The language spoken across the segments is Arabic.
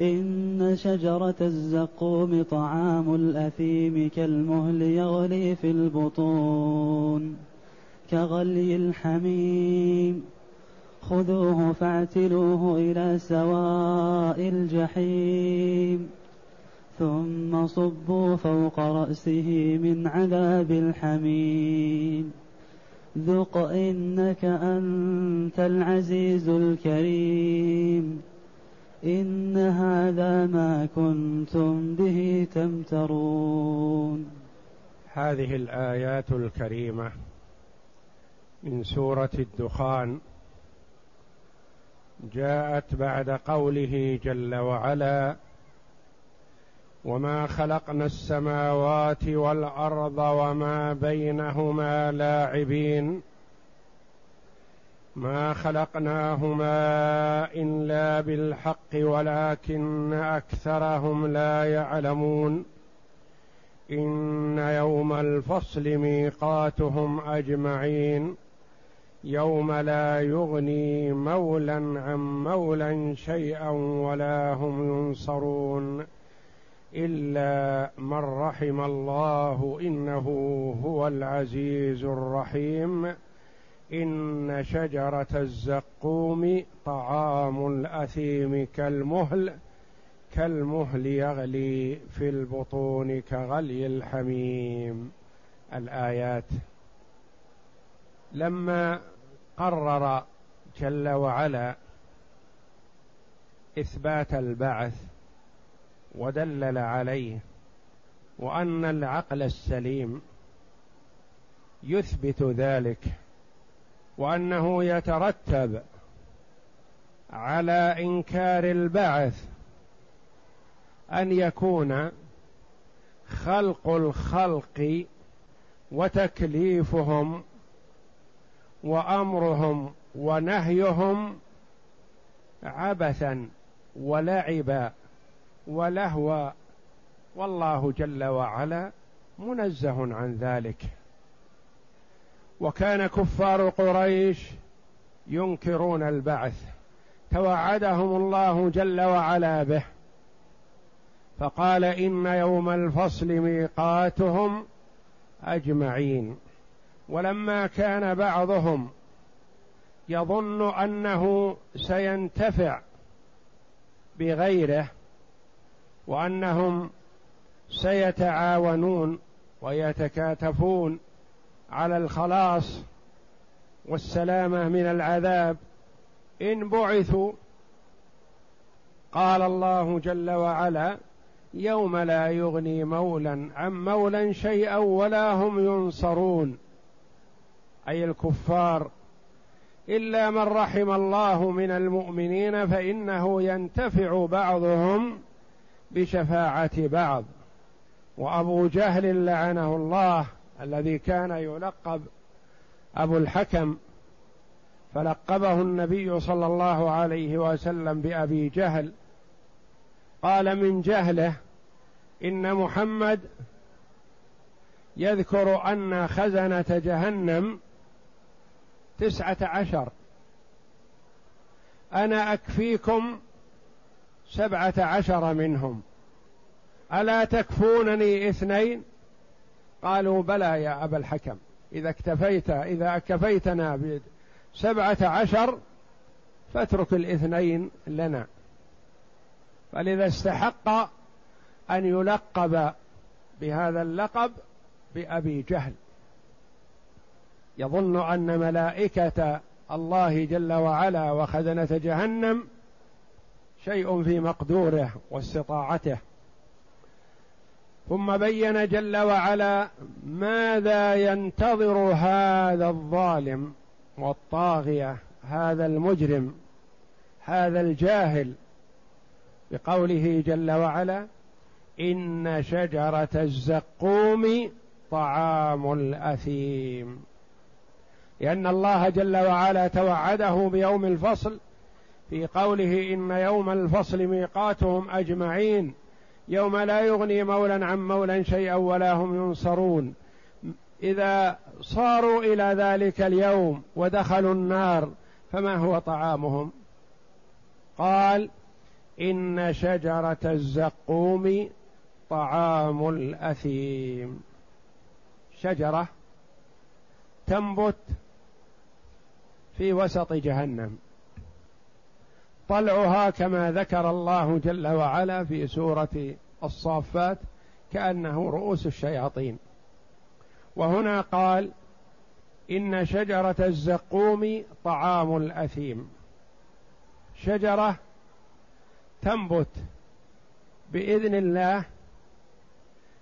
إن شجرة الزقوم طعام الأثيم كالمهل يغلي في البطون كغلي الحميم. خذوه فاعتلوه إلى سواء الجحيم. ثم صبوا فوق رأسه من عذاب الحميم. ذق إنك أنت العزيز الكريم. إن هذا ما كنتم به تمترون. هذه الآيات الكريمة من سورة الدخان. جاءت بعد قوله جل وعلا وما خلقنا السماوات والأرض وما بينهما لاعبين ما خلقناهما إلا بالحق ولكن أكثرهم لا يعلمون. إن يوم الفصل ميقاتهم أجمعين. يوم لا يغني مولا عن مولا شيئا ولا هم ينصرون. إلا من رحم الله إنه هو العزيز الرحيم. إن شجرة الزقوم طعام الأثيم كالمهل كالمهل يغلي في البطون كغلي الحميم. الآيات. لما قرر جل وعلا إثبات البعث ودلل عليه وأن العقل السليم يثبت ذلك وأنه يترتب على إنكار البعث أن يكون خلق الخلق وتكليفهم وأمرهم ونهيهم عبثا ولعبا ولهوا والله جل وعلا منزه عن ذلك. وكان كفار قريش ينكرون البعث. توعدهم الله جل وعلا به. فقال إن يوم الفصل ميقاتهم أجمعين. ولما كان بعضهم يظن أنه سينتفع بغيره وأنهم سيتعاونون ويتكاتفون على الخلاص والسلامة من العذاب. إن بعثوا قال الله جل وعلا يوم لا يغني مولا عن مولا شيئا ولا هم ينصرون. أي الكفار إلا من رحم الله من المؤمنين فإنه ينتفع بعضهم بشفاعة بعض. وأبو جهل لعنه الله الذي كان يلقب أبو الحكم فلقبه النبي صلى الله عليه وسلم بأبي جهل قال من جهله إن محمد يذكر أن خزنة جهنم تسعة عشر. أنا أكفيكم سبعة عشر منهم. ألا تكفونني اثنين؟ قالوا بلى يا أبا الحكم إذا اكتفيت إذا كفيتنا بسبعة عشر فاترك الاثنين لنا. فلذا استحق أن يلقب بهذا اللقب بأبي جهل. يظن أن ملائكة الله جل وعلا وخزنة جهنم شيء في مقدوره واستطاعته. ثم بين جل وعلا ماذا ينتظر هذا الظالم والطاغية هذا المجرم هذا الجاهل؟ بقوله جل وعلا إن شجرة الزقوم طعام الأثيم. لأن الله جل وعلا توعده بيوم الفصل في قوله إن يوم الفصل ميقاتهم أجمعين. يوم لا يغني مولا عن مولا شيئا ولا هم ينصرون. إذا صاروا إلى ذلك اليوم ودخلوا النار فما هو طعامهم؟ قال إن شجرة الزقوم طعام الأثيم. شجرة تنبت في وسط جهنم. طلعها كما ذكر الله جل وعلا في سورة الصافات كأنه رؤوس الشياطين. وهنا قال إن شجرة الزقوم طعام الأثيم. شجرة تنبت بإذن الله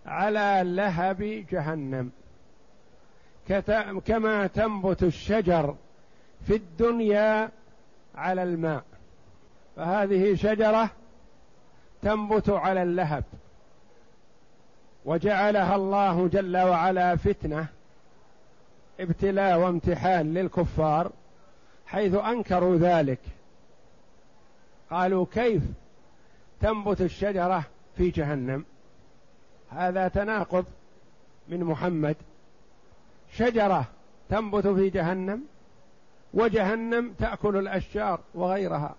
على لهب جهنم. كما تنبت الشجر في الدنيا على الماء. فهذه شجرة تنبت على اللهب وجعلها الله جل وعلا فتنة ابتلاء وامتحان للكفار حيث أنكروا ذلك. قالوا كيف تنبت الشجرة في جهنم؟ هذا تناقض من محمد. شجرة تنبت في جهنم وجهنم تأكل الأشجار وغيرها.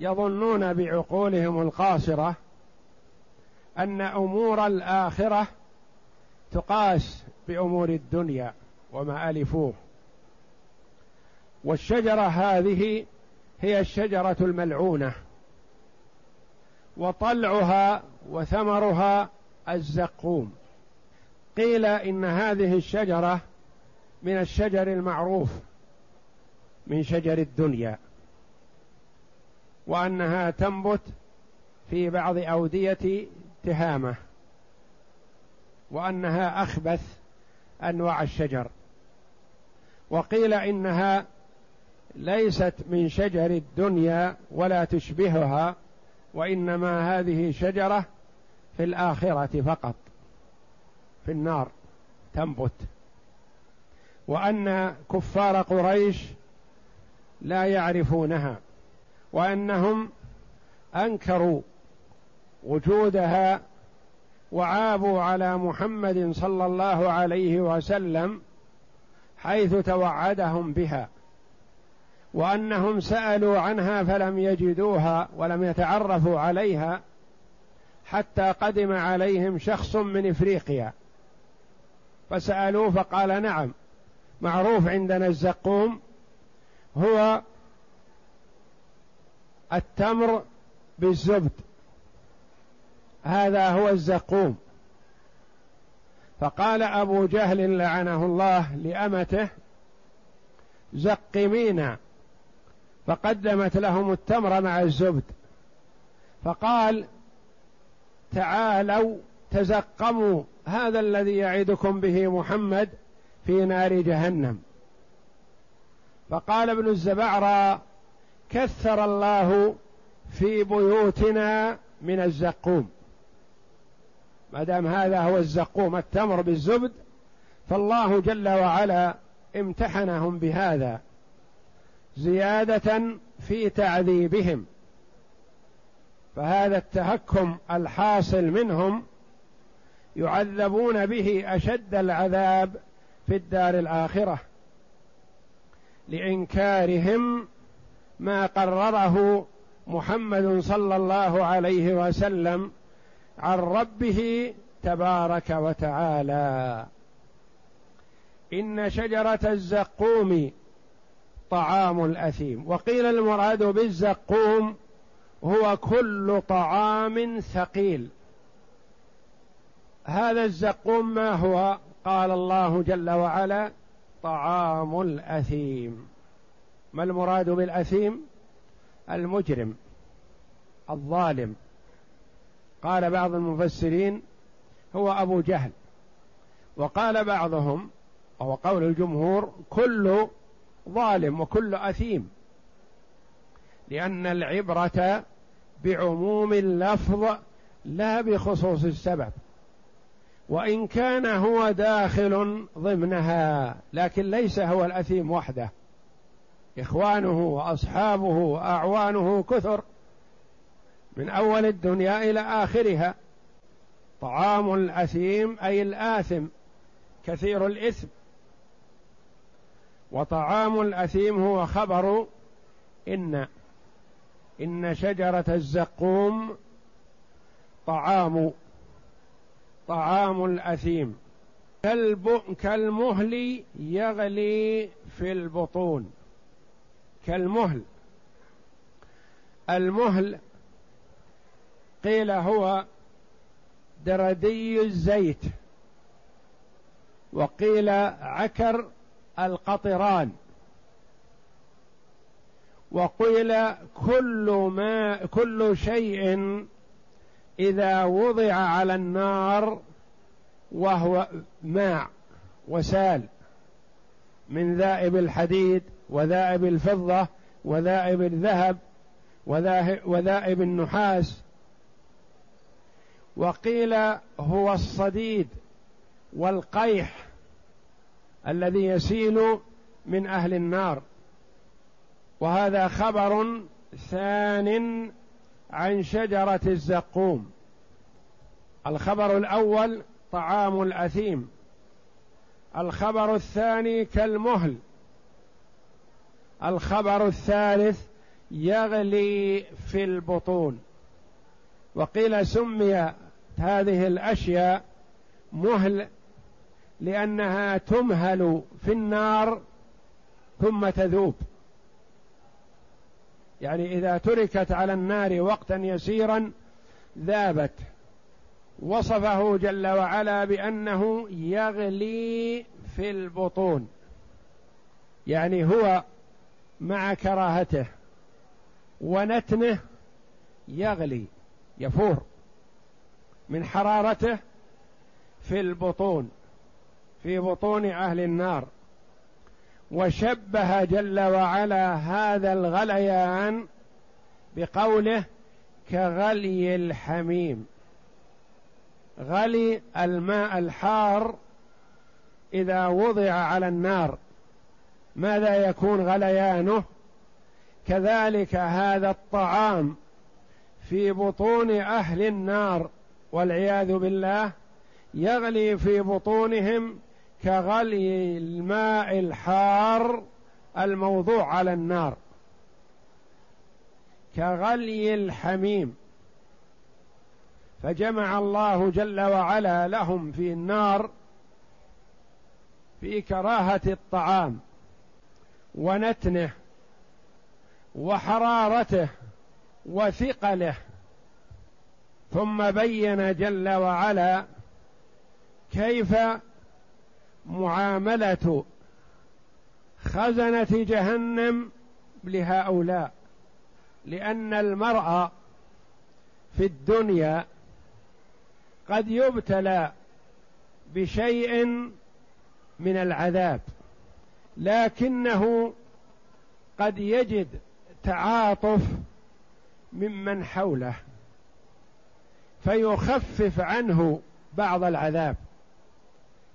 يظنون بعقولهم القاصره أن أمور الآخرة تقاس بأمور الدنيا وما ألفوه. والشجرة هذه هي الشجرة الملعونة وطلعها وثمرها الزقوم. قيل إن هذه الشجرة من الشجر المعروف من شجر الدنيا. وأنها تنبت في بعض أودية تهامة وأنها أخبث أنواع الشجر. وقيل إنها ليست من شجر الدنيا ولا تشبهها وإنما هذه شجرة في الآخرة فقط في النار تنبت. وأن كفار قريش لا يعرفونها. وأنهم أنكروا وجودها وعابوا على محمد صلى الله عليه وسلم حيث توعدهم بها. وأنهم سألوا عنها فلم يجدوها ولم يتعرفوا عليها حتى قدم عليهم شخص من إفريقيا. فسألوه فقال نعم معروف عندنا الزقوم هو التمر بالزبد. هذا هو الزقوم. فقال أبو جهل لعنه الله لأمته زقمينا فقدمت لهم التمر مع الزبد. فقال تعالوا تزقموا هذا الذي يعدكم به محمد في نار جهنم. فقال ابن الزبعرى كثر الله في بيوتنا من الزقوم. ما دام هذا هو الزقوم التمر بالزبد فالله جل وعلا امتحنهم بهذا زيادة في تعذيبهم. فهذا التهكم الحاصل منهم يعذبون به أشد العذاب في الدار الآخرة لإنكارهم ما قرره محمد صلى الله عليه وسلم عن ربه تبارك وتعالى. إن شجرة الزقوم طعام الأثيم. وقيل المراد بالزقوم هو كل طعام ثقيل. هذا الزقوم ما هو؟ قال الله جل وعلا طعام الأثيم. ما المراد بالأثيم؟ المجرم الظالم. قال بعض المفسرين هو أبو جهل. وقال بعضهم وهو قول الجمهور كل ظالم وكل أثيم. لأن العبرة بعموم اللفظ لا بخصوص السبب. وإن كان هو داخل ضمنها لكن ليس هو الأثيم وحده. إخوانه وأصحابه وأعوانه كثر من أول الدنيا إلى آخرها. طعام الأثيم أي الآثم كثير الإثم. وطعام الأثيم هو خبر إن إن شجرة الزقوم طعام طعام الأثيم. كالمهل يغلي في البطون. كالمهل. المهل قيل هو دردي الزيت وقيل عكر القطران وقيل كل ما كل شيء إذا وضع على النار وهو ماء وسال من ذائب الحديد وذائب الفضة وذائب الذهب وذائب النحاس. وقيل هو الصديد والقيح الذي يسيل من أهل النار. وهذا خبر ثان عن شجرة الزقوم. الخبر الأول طعام الأثيم. الخبر الثاني كالمهل. الخبر الثالث يغلي في البطون. وقيل سمي هذه الأشياء مهل لأنها تمهل في النار ثم تذوب. يعني إذا تركت على النار وقتا يسيرا ذابت. وصفه جل وعلا بأنه يغلي في البطون. يعني هو مع كراهته. ونتنه يغلي يفور من حرارته في البطون في بطون أهل النار. وشبه جل وعلا هذا الغليان بقوله كغلي الحميم. غلي الماء الحار إذا وضع على النار. ماذا يكون غليانه؟ كذلك هذا الطعام في بطون أهل النار والعياذ بالله يغلي في بطونهم كغلي الماء الحار الموضوع على النار. كغلي الحميم. فجمع الله جل وعلا لهم في النار في كراهة الطعام. ونتنه وحرارته وثقله. ثم بين جل وعلا كيف معاملة خزنة جهنم لهؤلاء. لأن المرء في الدنيا قد يبتلى بشيء من العذاب. لكنه قد يجد تعاطف ممن حوله فيخفف عنه بعض العذاب.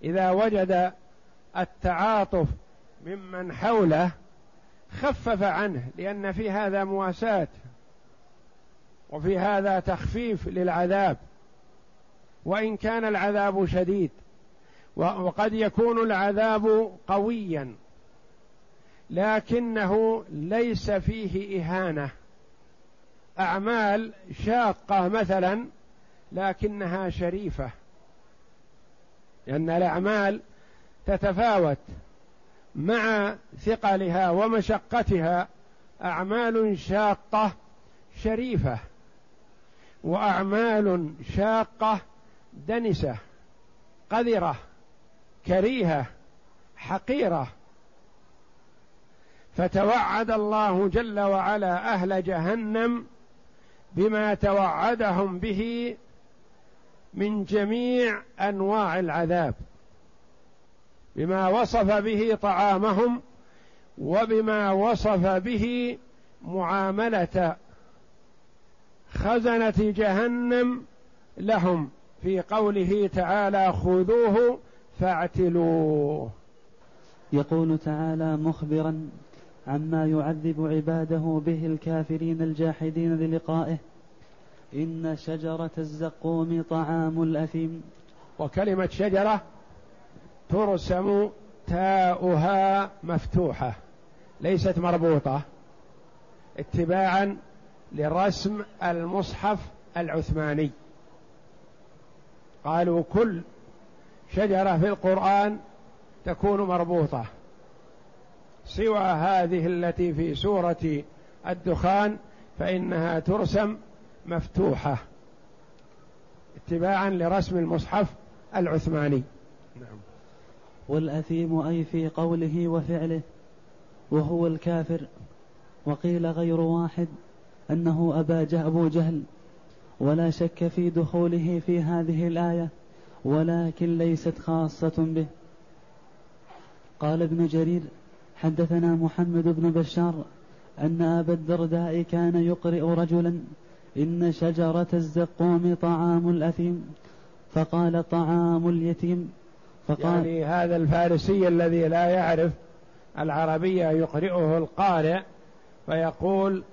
إذا وجد التعاطف ممن حوله خفف عنه لأن في هذا مواساة وفي هذا تخفيف للعذاب. وإن كان العذاب شديد وقد يكون العذاب قويا. لكنه ليس فيه إهانة. أعمال شاقة مثلا لكنها شريفة. لأن الأعمال تتفاوت مع ثقلها ومشقتها. أعمال شاقة شريفة وأعمال شاقة دنسة قذرة كريهة حقيرة. فتوعد الله جل وعلا أهل جهنم بما توعدهم به من جميع أنواع العذاب بما وصف به طعامهم وبما وصف به معاملة خزنة جهنم لهم. في قوله تعالى خذوه فاعتلوه. يقول تعالى مخبرا عما يعذب عباده به الكافرين الجاحدين للقائه. إن شجرة الزقوم طعام الأثيم. وكلمة شجرة ترسم تاؤها مفتوحة ليست مربوطة اتباعا لرسم المصحف العثماني. قالوا كل شجرة في القرآن تكون مربوطة. سوى هذه التي في سورة الدخان فإنها ترسم مفتوحة اتباعا لرسم المصحف العثماني. نعم. والأثيم أي في قوله وفعله وهو الكافر وقيل غير واحد أنه أبا أبو جهل ولا شك في دخوله في هذه الآية ولكن ليست خاصة به. قال ابن جرير حدثنا محمد بن بشار أن أبا الدرداء كان يقرئ رجلا إن شجرة الزقوم طعام الأثيم. فقال طعام اليتيم. فقال يعني هذا الفارسي الذي لا يعرف العربية يقرئه القارئ فيقول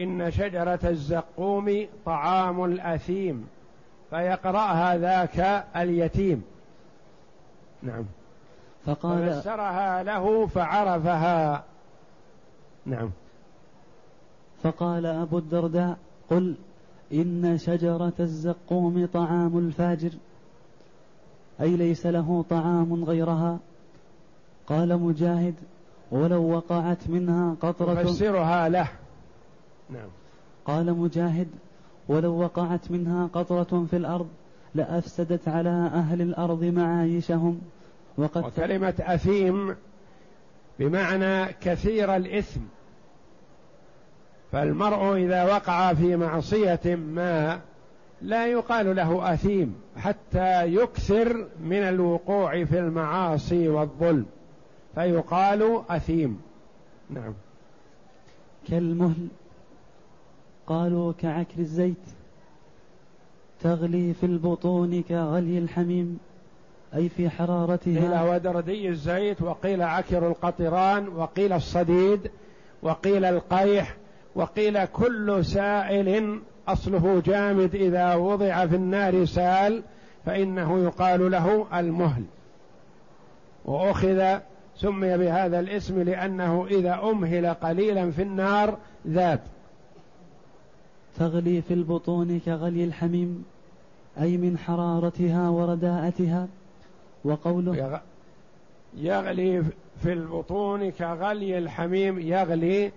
إن شجرة الزقوم طعام الأثيم فيقرأها ذاك اليتيم. نعم. فقال ففسرها له فعرفها. نعم. فقال أبو الدرداء قل إن شجرة الزقوم طعام الفاجر أي ليس له طعام غيرها. قال مجاهد ولو وقعت منها قطرة فسرها له. نعم. قال مجاهد ولو وقعت منها قطرة في الأرض لأفسدت على أهل الأرض معايشهم. وقد وكلمة أثيم بمعنى كثير الإثم. فالمرء إذا وقع في معصية ما لا يقال له أثيم حتى يكثر من الوقوع في المعاصي والظلم فيقال أثيم. نعم. كالمهل قالوا كعكر الزيت تغلي في البطون كغلي الحميم. أي في حرارتها؟ قيل ودردي الزيت وقيل عكر القطران وقيل الصديد وقيل القيح وقيل كل سائل أصله جامد إذا وضع في النار سال فإنه يقال له المهل. وأخذ سمي بهذا الاسم لأنه إذا أمهل قليلا في النار ذاب تغلي في البطون كغلي الحميم أي من حرارتها ورداءتها؟ وقوله يغلي في البطون كغلي الحميم يغلي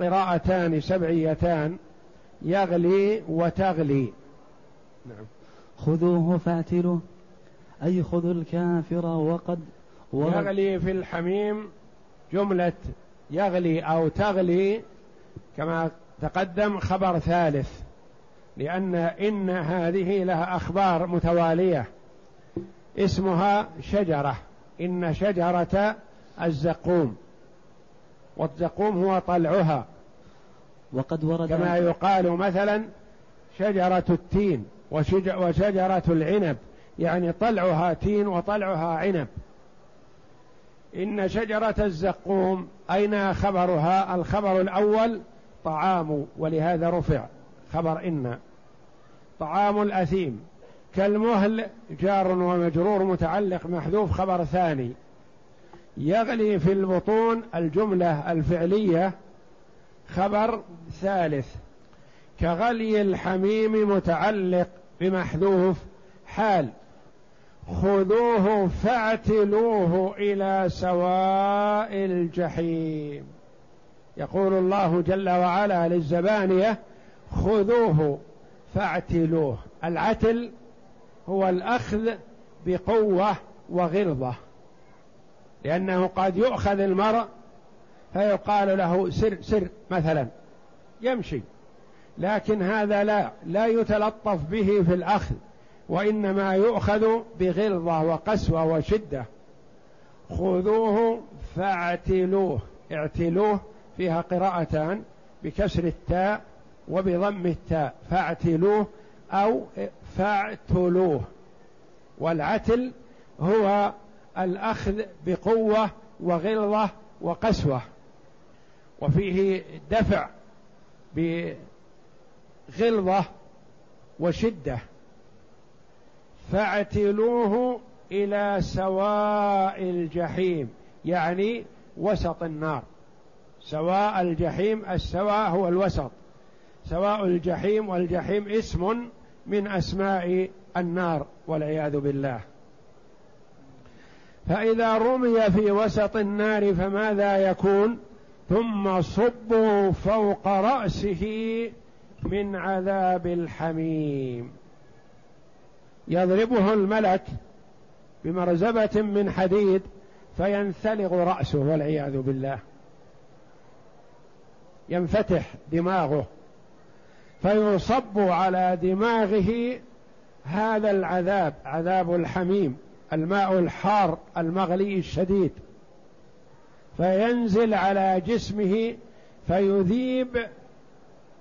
قراءتان سبعيتان يغلي وتغلي. نعم. خذوه فاعتلوه أي خذوا الكافر وقد يغلي في الحميم جملة يغلي أو تغلي كما تقدم خبر ثالث لأن إن هذه لها أخبار متوالية. اسمها شجرة. إن شجرة الزقوم. والزقوم هو طلعها. وقد ورد كما يقال مثلا شجرة التين وشجرة العنب. يعني طلعها تين وطلعها عنب. إن شجرة الزقوم أين خبرها؟ الخبر الأول طعام ولهذا رفع. خبر إن. طعام الأثيم. كالمهل جار ومجرور متعلق محذوف خبر ثاني. يغلي في البطون الجملة الفعلية خبر ثالث. كغلي الحميم متعلق بمحذوف حال. خذوه فاعتلوه إلى سواء الجحيم. يقول الله جل وعلا للزبانية خذوه فاعتلوه. العتل هو الأخذ بقوة وغلظة. لأنه قد يؤخذ المرء فيقال له سر سر مثلا. يمشي. لكن هذا لا لا يتلطف به في الأخذ وإنما يؤخذ بغلظة وقسوة وشدة. خذوه فاعتلوه. اعتلوه فيها قراءتان بكسر التاء وبضم التاء. فاعتلوه أو فاعتلوه. والعتل هو الأخذ بقوة وغلظة وقسوة. وفيه دفع بغلظة وشدة. فاعتلوه إلى سواء الجحيم يعني وسط النار. سواء الجحيم السواء هو الوسط. سواء الجحيم والجحيم اسم من أسماء النار والعياذ بالله. فإذا رمي في وسط النار فماذا يكون؟ ثم صبوا فوق رأسه من عذاب الحميم. يضربه الملك بمرزبة من حديد فينثلغ رأسه والعياذ بالله. ينفتح دماغه. فيصب على دماغه هذا العذاب عذاب الحميم الماء الحار المغلي الشديد. فينزل على جسمه فيذيب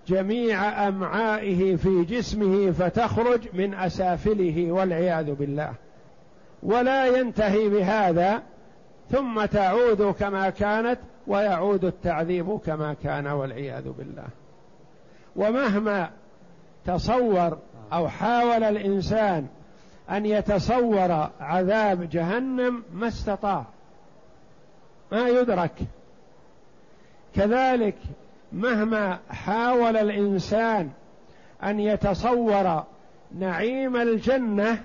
جميع أمعائه في جسمه فتخرج من أسافله والعياذ بالله. ولا ينتهي بهذا ثم تعود كما كانت ويعود التعذيب كما كان والعياذ بالله. ومهما تصور أو حاول الإنسان أن يتصور عذاب جهنم ما استطاع ما يدرك. كذلك مهما حاول الإنسان أن يتصور نعيم الجنة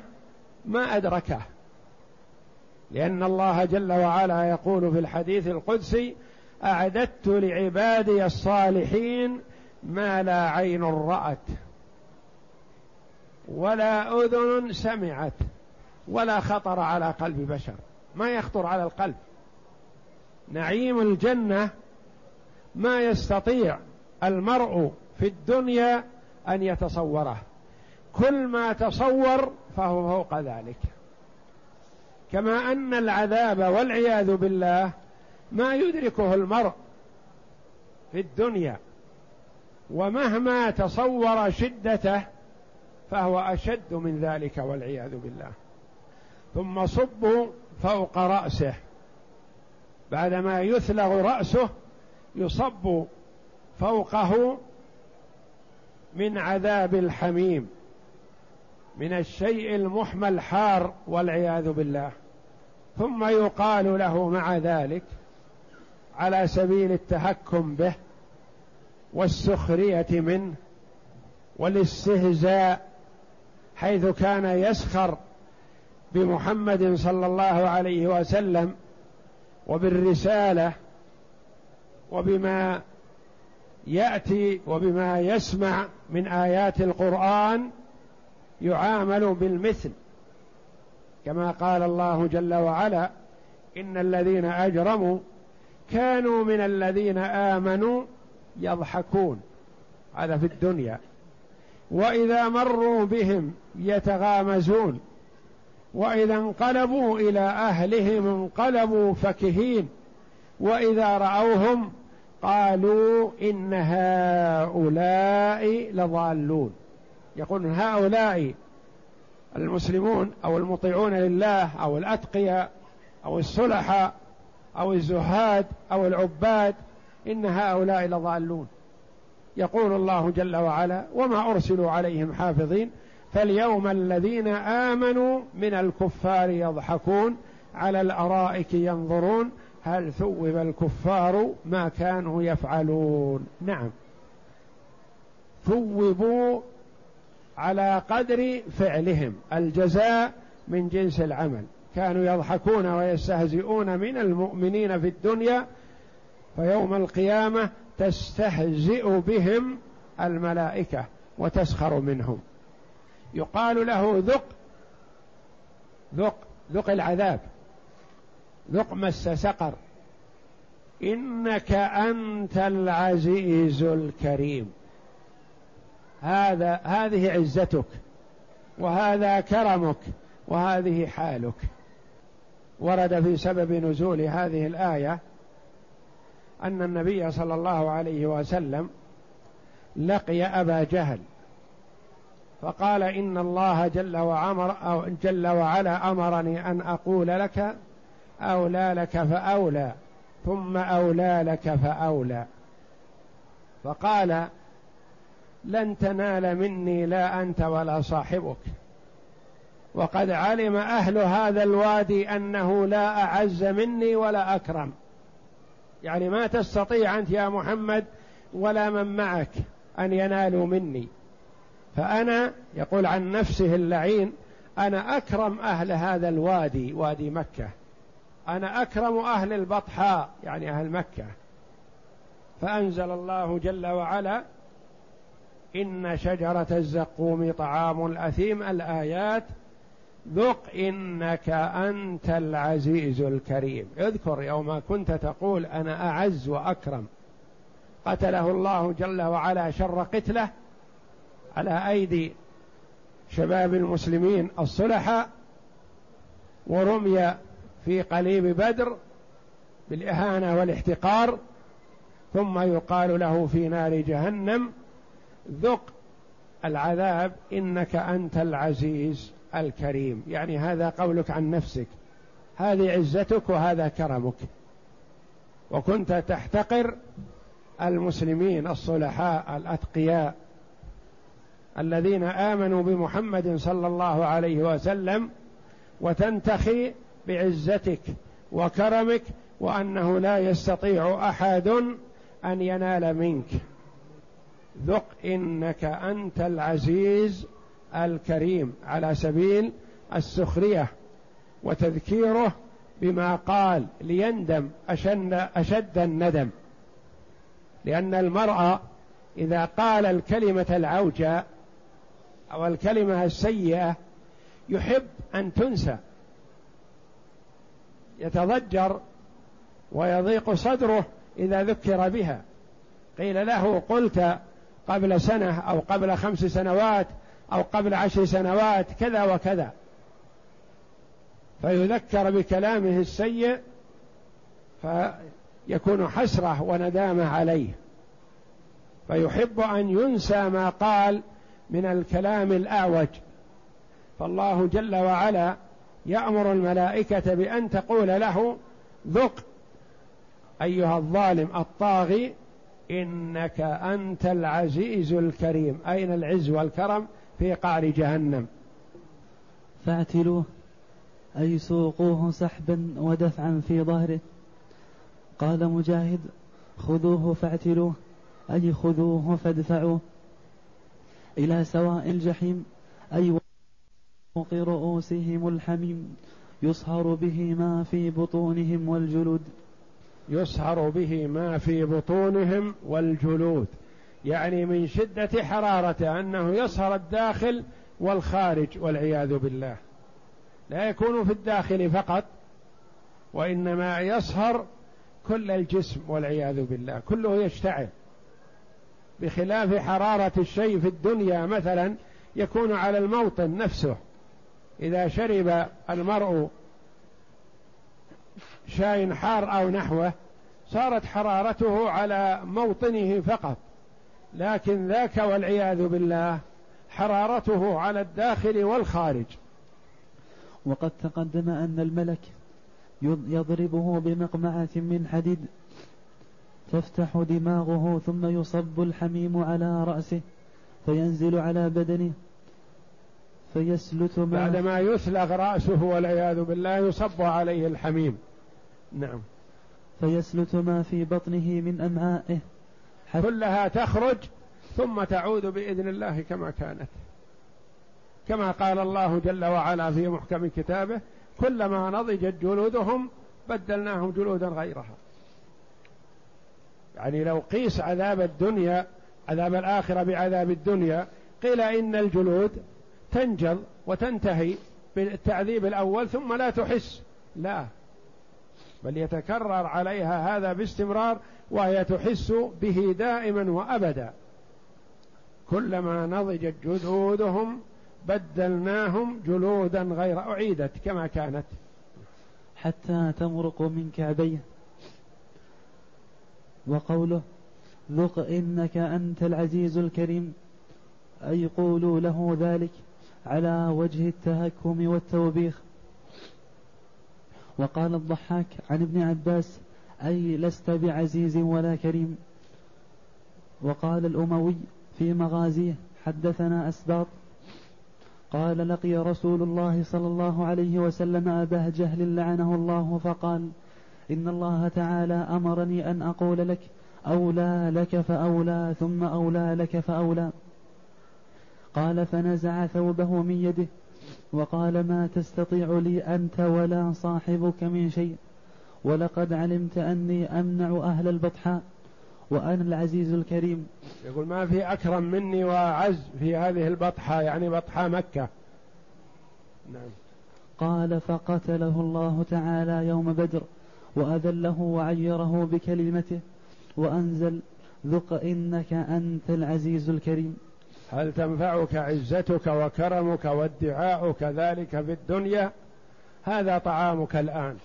ما أدركه. لأن الله جل وعلا يقول في الحديث القدسي أعددت لعبادي الصالحين ما لا عين رأت ولا أذن سمعت ولا خطر على قلب بشر. ما يخطر على القلب. نعيم الجنة ما يستطيع المرء في الدنيا أن يتصوره. كل ما تصور فهو فوق ذلك. كما أن العذاب والعياذ بالله ما يدركه المرء في الدنيا ومهما تصور شدته فهو أشد من ذلك والعياذ بالله. ثم صبوا فوق رأسه. بعدما يثلغ رأسه يصب فوقه من عذاب الحميم من الشيء المحمى الحار والعياذ بالله. ثم يقال له مع ذلك على سبيل التهكم به والسخرية منه والاستهزاء حيث كان يسخر بمحمد صلى الله عليه وسلم وبالرسالة وبما يأتي وبما يسمع من آيات القرآن يعامل بالمثل. كما قال الله جل وعلا إن الذين أجرموا كانوا من الذين آمنوا يضحكون. هذا في الدنيا. وإذا مروا بهم يتغامزون. وإذا انقلبوا إلى أهلهم انقلبوا فكهين. وإذا رأوهم قالوا إن هؤلاء لضالون. يقول هؤلاء المسلمون أو المطيعون لله أو الأتقياء أو الصلحاء أو الزهاد أو العباد إن هؤلاء لضالون. يقول الله جل وعلا وما أرسلوا عليهم حافظين فاليوم الذين آمنوا من الكفار يضحكون على الأرائك ينظرون هل ثوب الكفار ما كانوا يفعلون. نعم. ثوبوا على قدر فعلهم الجزاء من جنس العمل. كانوا يضحكون ويستهزئون من المؤمنين في الدنيا فيوم القيامة تستهزئ بهم الملائكة وتسخر منهم. يقال له ذق ذق ذق العذاب ذق مس سقر. إنك أنت العزيز الكريم. هذا هذه عزتك وهذا كرمك وهذه حالك. ورد في سبب نزول هذه الآية أن النبي صلى الله عليه وسلم لقي أبا جهل فقال إن الله جل وعمر أو جل وعلا أمرني أن أقول لك أولى لك فأولى ثم أولى لك فأولى. فقال لن تنال مني لا أنت ولا صاحبك. وقد علم أهل هذا الوادي أنه لا أعز مني ولا أكرم. يعني ما تستطيع أنت يا محمد ولا من معك أن ينالوا مني. فأنا يقول عن نفسه اللعين أنا أكرم أهل هذا الوادي وادي مكة. أنا أكرم أهل البطحاء يعني أهل مكة. فأنزل الله جل وعلا إن شجرة الزقوم طعام الأثيم الآيات ذق إنك أنت العزيز الكريم. اذكر يوم كنت تقول أنا أعز وأكرم. قتله الله جل وعلا شر قتله على أيدي شباب المسلمين الصلحاء ورمي في قليب بدر بالإهانة والاحتقار ثم يقال له في نار جهنم ذق العذاب إنك أنت العزيز الكريم. يعني هذا قولك عن نفسك. هذه عزتك وهذا كرمك. وكنت تحتقر المسلمين الصلحاء الأتقياء الذين آمنوا بمحمد صلى الله عليه وسلم وتنتخي بعزتك وكرمك وأنه لا يستطيع أحد أن ينال منك. ذق إنك أنت العزيز الكريم على سبيل السخرية وتذكيره بما قال ليندم أشد, أشد الندم. لأن المرأة إذا قال الكلمة العوجة أو الكلمة السيئة يحب أن تنسى. يتضجر ويضيق صدره إذا ذكر بها. قيل له قلت قبل سنة أو قبل خمس سنوات أو قبل عشر سنوات كذا وكذا. فيذكر بكلامه السيء فيكون حسرة وندامة عليه. فيحب أن ينسى ما قال من الكلام الأعوج. فالله جل وعلا يأمر الملائكة بأن تقول له ذق أيها الظالم الطاغي إنك أنت العزيز الكريم. أين العز والكرم؟ في قعر جهنم. فاعتلوه أي سوقوه سحبا ودفعا في ظهره. قال مجاهد خذوه فاعتلوه أي خذوه فادفعوه. إلى سواء الجحيم أي فوق رؤوسهم الحميم يصهر به ما في بطونهم والجلود. يصهر به ما في بطونهم والجلود. يعني من شدة حرارته أنه يصهر الداخل والخارج والعياذ بالله. لا يكون في الداخل فقط وإنما يصهر كل الجسم والعياذ بالله. كله يشتعل. بخلاف حرارة الشيء في الدنيا مثلا يكون على الموطن نفسه. إذا شرب المرء شاي حار أو نحوه صارت حرارته على موطنه فقط. لكن ذاك والعياذ بالله حرارته على الداخل والخارج. وقد تقدم أن الملك يضربه بمقمعة من حديد تفتح دماغه ثم يصب الحميم على رأسه فينزل على بدنه فيسلت ما بعدما يثلغ رأسه والعياذ بالله يصب عليه الحميم. نعم. فيسلت ما في بطنه من أمعائه كلها تخرج ثم تعود بإذن الله كما كانت. كما قال الله جل وعلا في محكم كتابه كلما نضجت جلودهم بدلناهم جلودا غيرها. يعني لو قيس عذاب الدنيا عذاب الآخرة بعذاب الدنيا قيل إن الجلود تنجل وتنتهي بالتعذيب الأول ثم لا تحس. لا. بل يتكرر عليها هذا باستمرار وهي تحس به دائما وأبدا. كلما نضجت جلودهم بدلناهم جلودا غير أعيدت كما كانت. حتى تمرق من كعبيه وقوله ذق إنك أنت العزيز الكريم. أي قولوا له ذلك على وجه التهكم والتوبيخ. وقال الضحاك عن ابن عباس أي لست بعزيز ولا كريم. وقال الأموي في مغازيه حدثنا أسباط. قال لقي رسول الله صلى الله عليه وسلم أبا جهل لعنه الله فقال إن الله تعالى أمرني أن أقول لك أولى لك فأولى ثم أولى لك فأولى. قال فنزع ثوبه من يده وقال ما تستطيع لي أنت ولا صاحبك من شيء. ولقد علمت أني أمنع أهل البطحاء وأنا العزيز الكريم. يقول ما في أكرم مني وأعز في هذه البطحة يعني بطحة مكة. نعم. قال فقتله الله تعالى يوم بدر وأذله وعيره بكلمته وأنزل ذق إنك أنت العزيز الكريم. هل تنفعك عزتك وكرمك وادعاؤك ذلك في الدنيا؟ هذا طعامك الآن.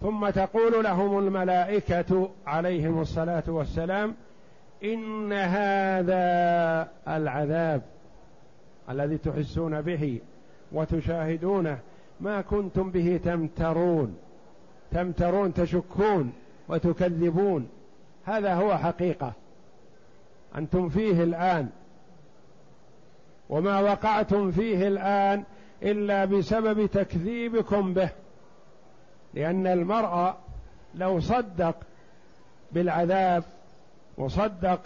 ثم تقول لهم الملائكة عليهم الصلاة والسلام إن هذا العذاب الذي تحسون به وتشاهدونه ما كنتم به تمترون تمترون تشكون وتكذبون. هذا هو حقيقة. أنتم فيه الآن. وما وقعتم فيه الآن إلا بسبب تكذيبكم به. لأن المرء لو صدق بالعذاب وصدق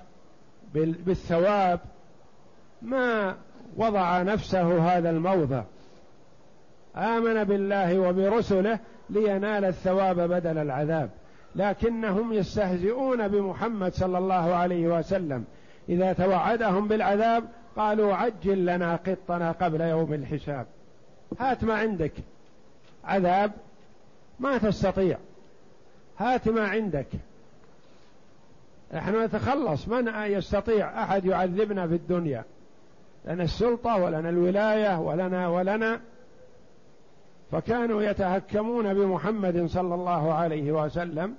بالثواب ما وضع نفسه هذا الموضع. آمن بالله وبرسله لينال الثواب بدل العذاب. لكنهم يستهزئون بمحمد صلى الله عليه وسلم. إذا توعدهم بالعذاب قالوا عجل لنا قطنا قبل يوم الحساب. هات ما عندك. عذاب ما تستطيع. هات ما عندك. نحن نتخلص. من يستطيع؟ أحد يعذبنا في الدنيا. لنا السلطة ولنا الولاية ولنا ولنا. فكانوا يتهكمون بمحمد صلى الله عليه وسلم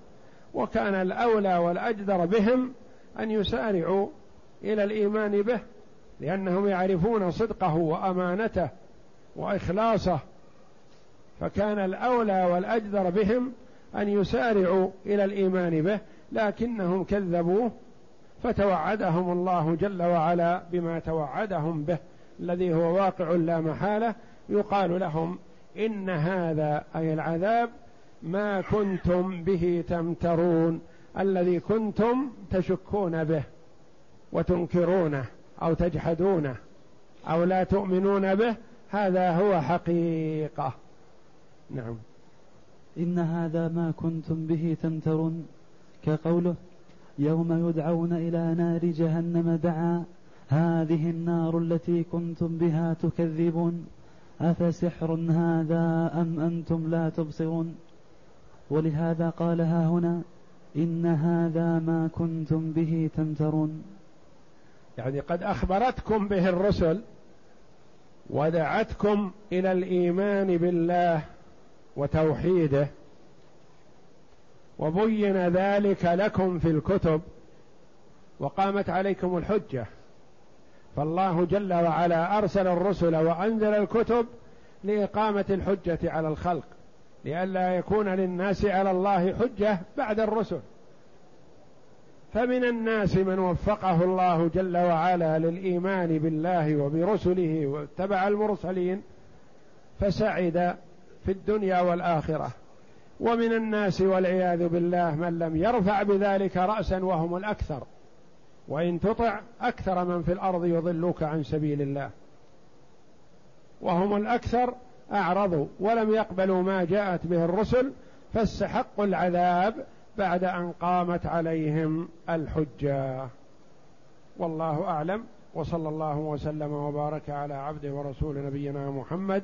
وكان الأولى والأجدر بهم أن يسارعوا إلى الإيمان به لأنهم يعرفون صدقه وأمانته وإخلاصه. فكان الأولى والأجدر بهم أن يسارعوا إلى الإيمان به لكنهم كذبوه فتوعدهم الله جل وعلا بما توعدهم به. الذي هو واقع لا محالة يقال لهم إن هذا أي العذاب ما كنتم به تمترون الذي كنتم تشكون به وتنكرونه أو تجحدونه أو لا تؤمنون به هذا هو حقيقة. نعم. إن هذا ما كنتم به تمترون. كقوله يوم يدعون إلى نار جهنم دعا هذه النار التي كنتم بها تكذبون. أفسحر هذا أم أنتم لا تبصرون؟ ولهذا قال ها هنا إن هذا ما كنتم به تمترون. يعني قد أخبرتكم به الرسل ودعتكم إلى الإيمان بالله وتوحيده وبين ذلك لكم في الكتب وقامت عليكم الحجة. فالله جل وعلا أرسل الرسل وأنزل الكتب لإقامة الحجة على الخلق لئلا يكون للناس على الله حجة بعد الرسل. فمن الناس من وفقه الله جل وعلا للإيمان بالله وبرسله واتبع المرسلين فسعد في الدنيا والآخرة. ومن الناس والعياذ بالله من لم يرفع بذلك رأسا وهم الأكثر. وإن تطع أكثر من في الأرض يضلوك عن سبيل الله. وهم الأكثر أعرضوا ولم يقبلوا ما جاءت به الرسل فاستحقوا العذاب بعد أن قامت عليهم الحجة. والله أعلم وصلى الله وسلم وبارك على عبده ورسول نبينا محمد